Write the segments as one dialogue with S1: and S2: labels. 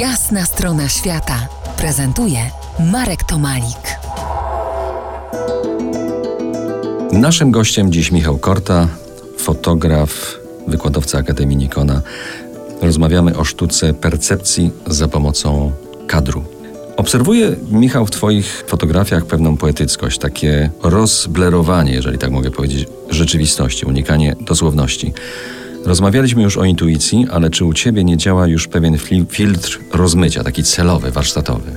S1: Jasna strona świata prezentuje Marek Tomalik.
S2: Naszym gościem dziś Michał Korta, fotograf, wykładowca Akademii Nikona. Rozmawiamy o sztuce percepcji za pomocą kadru. Obserwuję, Michał, w Twoich fotografiach pewną poetyckość, takie rozblerowanie, jeżeli tak mogę powiedzieć, rzeczywistości, unikanie dosłowności. Rozmawialiśmy już o intuicji, ale czy u Ciebie nie działa już pewien filtr rozmycia, taki celowy, warsztatowy?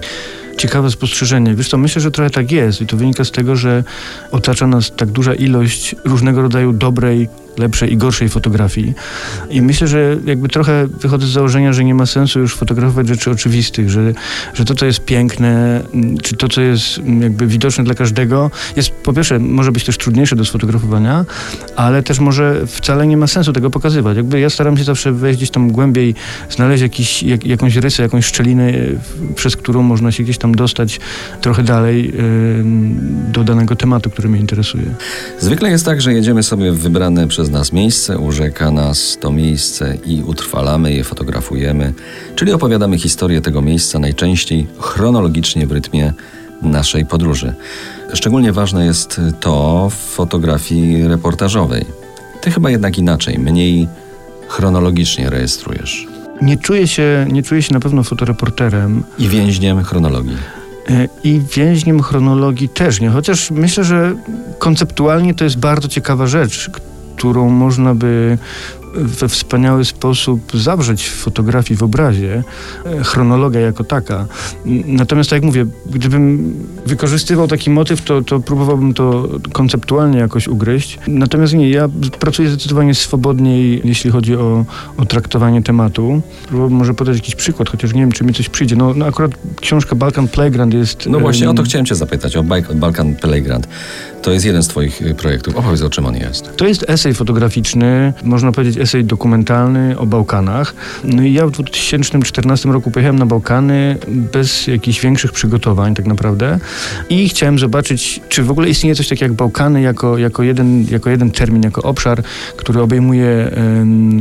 S3: ciekawe spostrzeżenie. Wiesz myślę, że trochę tak jest i to wynika z tego, że otacza nas tak duża ilość różnego rodzaju dobrej lepszej i gorszej fotografii. I myślę, że jakby trochę wychodzę z założenia, że nie ma sensu już fotografować rzeczy oczywistych, że, że to, co jest piękne, czy to, co jest jakby widoczne dla każdego, jest po pierwsze, może być też trudniejsze do sfotografowania, ale też może wcale nie ma sensu tego pokazywać. Jakby ja staram się zawsze wejść gdzieś tam głębiej, znaleźć jakiś, jak, jakąś rysę, jakąś szczelinę, przez którą można się gdzieś tam dostać trochę dalej yy, do danego tematu, który mnie interesuje.
S2: Zwykle jest tak, że jedziemy sobie w wybrane przez przez nas miejsce, urzeka nas to miejsce i utrwalamy je, fotografujemy, czyli opowiadamy historię tego miejsca najczęściej chronologicznie w rytmie naszej podróży. Szczególnie ważne jest to w fotografii reportażowej. Ty chyba jednak inaczej, mniej chronologicznie rejestrujesz.
S3: Nie czuję się, nie czuję się na pewno fotoreporterem.
S2: I więźniem chronologii.
S3: E, I więźniem chronologii też nie, chociaż myślę, że konceptualnie to jest bardzo ciekawa rzecz, którą można by we wspaniały sposób zawrzeć w fotografii, w obrazie, e, chronologia jako taka. Natomiast tak jak mówię, gdybym wykorzystywał taki motyw, to, to próbowałbym to konceptualnie jakoś ugryźć. Natomiast nie, ja pracuję zdecydowanie swobodniej, jeśli chodzi o, o traktowanie tematu. Próbowałbym może podać jakiś przykład, chociaż nie wiem, czy mi coś przyjdzie. No, no akurat książka Balkan Playground jest...
S2: No właśnie, o to chciałem cię zapytać, o Balkan Playground. To jest jeden z twoich y, projektów. Opowiedz, o czym on jest.
S3: To jest esej fotograficzny, można powiedzieć esej dokumentalny o Bałkanach. No i ja w 2014 roku pojechałem na Bałkany bez jakichś większych przygotowań tak naprawdę i chciałem zobaczyć, czy w ogóle istnieje coś takiego jak Bałkany jako, jako, jeden, jako jeden termin, jako obszar, który obejmuje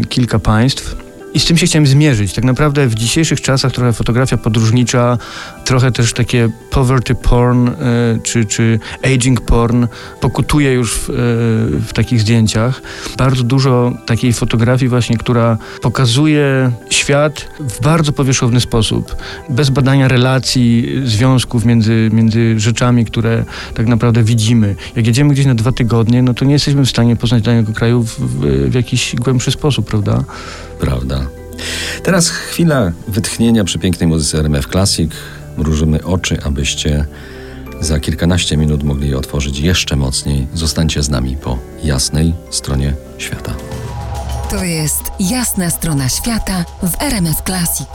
S3: kilka państw. I z tym się chciałem zmierzyć. Tak naprawdę w dzisiejszych czasach trochę fotografia podróżnicza, trochę też takie poverty porn y, czy, czy aging porn pokutuje już w, y, w takich zdjęciach. Bardzo dużo takiej fotografii właśnie, która pokazuje świat w bardzo powierzchowny sposób, bez badania relacji, związków między, między rzeczami, które tak naprawdę widzimy. Jak jedziemy gdzieś na dwa tygodnie, no to nie jesteśmy w stanie poznać danego kraju w, w, w jakiś głębszy sposób, prawda?
S2: Prawda. Teraz chwila wytchnienia przy pięknej muzyce RMF Classic. Mrużymy oczy, abyście za kilkanaście minut mogli je otworzyć jeszcze mocniej. Zostańcie z nami po jasnej stronie świata.
S1: To jest jasna strona świata w RMF Classic.